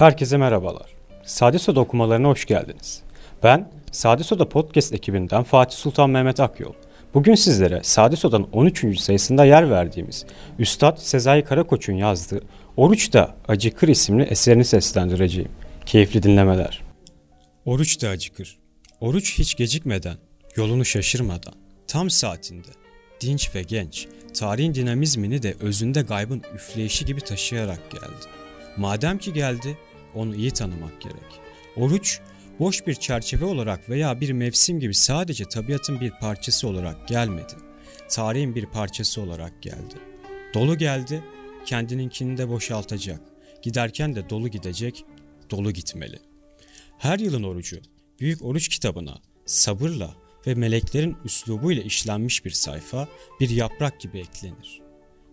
Herkese merhabalar. Sade Soda okumalarına hoş geldiniz. Ben Sade Soda Podcast ekibinden Fatih Sultan Mehmet Akyol. Bugün sizlere Sade Soda'nın 13. sayısında yer verdiğimiz Üstad Sezai Karakoç'un yazdığı Oruç da Acıkır isimli eserini seslendireceğim. Keyifli dinlemeler. Oruç da acıkır. Oruç hiç gecikmeden, yolunu şaşırmadan, tam saatinde, dinç ve genç, tarihin dinamizmini de özünde gaybın üfleyişi gibi taşıyarak geldi. Madem ki geldi, onu iyi tanımak gerek. Oruç, boş bir çerçeve olarak veya bir mevsim gibi sadece tabiatın bir parçası olarak gelmedi. Tarihin bir parçası olarak geldi. Dolu geldi, kendininkini de boşaltacak. Giderken de dolu gidecek, dolu gitmeli. Her yılın orucu, Büyük Oruç kitabına sabırla ve meleklerin üslubuyla işlenmiş bir sayfa, bir yaprak gibi eklenir.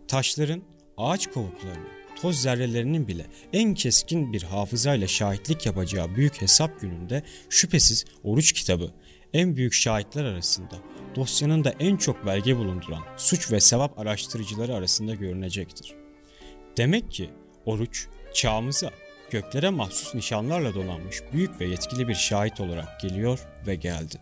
Taşların, ağaç kovuklarının, toz zerrelerinin bile en keskin bir hafızayla şahitlik yapacağı büyük hesap gününde şüphesiz oruç kitabı en büyük şahitler arasında dosyanın da en çok belge bulunduran suç ve sevap araştırıcıları arasında görünecektir. Demek ki oruç çağımıza göklere mahsus nişanlarla donanmış büyük ve yetkili bir şahit olarak geliyor ve geldi.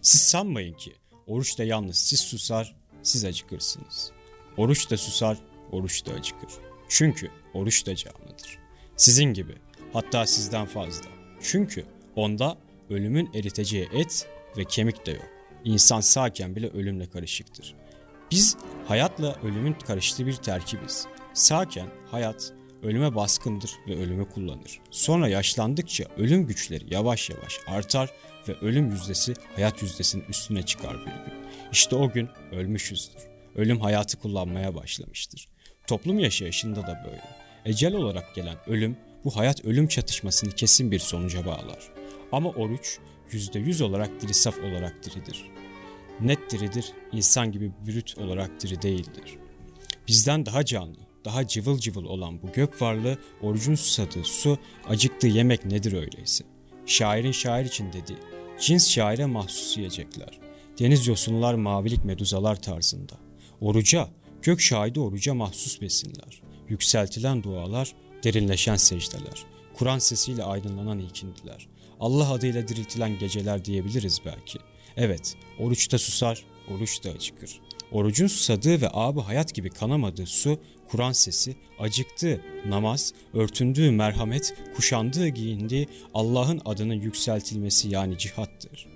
Siz sanmayın ki oruç da yalnız siz susar, siz acıkırsınız. Oruç da susar, oruç da acıkır. Çünkü oruç da canlıdır. Sizin gibi, hatta sizden fazla. Çünkü onda ölümün eriteceği et ve kemik de yok. İnsan sağken bile ölümle karışıktır. Biz hayatla ölümün karıştığı bir terkibiz. Sağken hayat ölüme baskındır ve ölümü kullanır. Sonra yaşlandıkça ölüm güçleri yavaş yavaş artar ve ölüm yüzdesi hayat yüzdesinin üstüne çıkar bir gün. İşte o gün ölmüşüzdür. Ölüm hayatı kullanmaya başlamıştır. Toplum yaşayışında da böyle. Ecel olarak gelen ölüm bu hayat ölüm çatışmasını kesin bir sonuca bağlar. Ama oruç yüzde yüz olarak diri saf olarak diridir. Net diridir, insan gibi brüt olarak diri değildir. Bizden daha canlı, daha cıvıl cıvıl olan bu gök varlığı orucun susadığı su, acıktığı yemek nedir öyleyse? Şairin şair için dediği, cins şaire mahsus yiyecekler. Deniz yosunlar mavilik meduzalar tarzında. Oruca, gök şahidi oruca mahsus besinler. Yükseltilen dualar, derinleşen secdeler. Kur'an sesiyle aydınlanan ikindiler. Allah adıyla diriltilen geceler diyebiliriz belki. Evet, oruçta susar, oruç da acıkır. Orucun susadığı ve abı hayat gibi kanamadığı su, Kur'an sesi, acıktığı namaz, örtündüğü merhamet, kuşandığı giyindiği Allah'ın adının yükseltilmesi yani cihattır.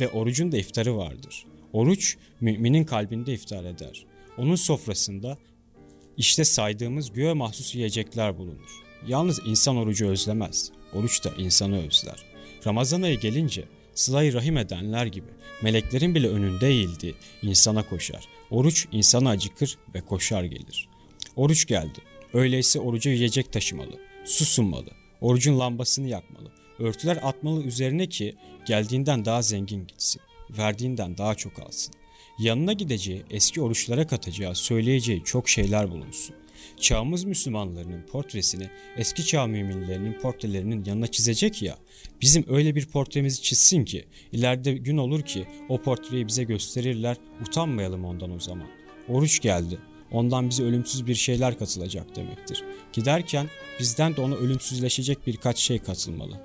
Ve orucun da iftarı vardır. Oruç müminin kalbinde iftar eder. Onun sofrasında işte saydığımız göğe mahsus yiyecekler bulunur. Yalnız insan orucu özlemez. Oruç da insanı özler. Ramazan ayı gelince sılayı rahim edenler gibi meleklerin bile önünde eğildi, insana koşar. Oruç insana acıkır ve koşar gelir. Oruç geldi. Öyleyse oruca yiyecek taşımalı, su sunmalı, orucun lambasını yakmalı, örtüler atmalı üzerine ki geldiğinden daha zengin gitsin, verdiğinden daha çok alsın. Yanına gideceği, eski oruçlara katacağı, söyleyeceği çok şeyler bulunsun. Çağımız Müslümanlarının portresini eski çağ müminlerinin portrelerinin yanına çizecek ya, bizim öyle bir portremizi çizsin ki ileride gün olur ki o portreyi bize gösterirler, utanmayalım ondan o zaman. Oruç geldi, ondan bize ölümsüz bir şeyler katılacak demektir. Giderken bizden de ona ölümsüzleşecek birkaç şey katılmalı.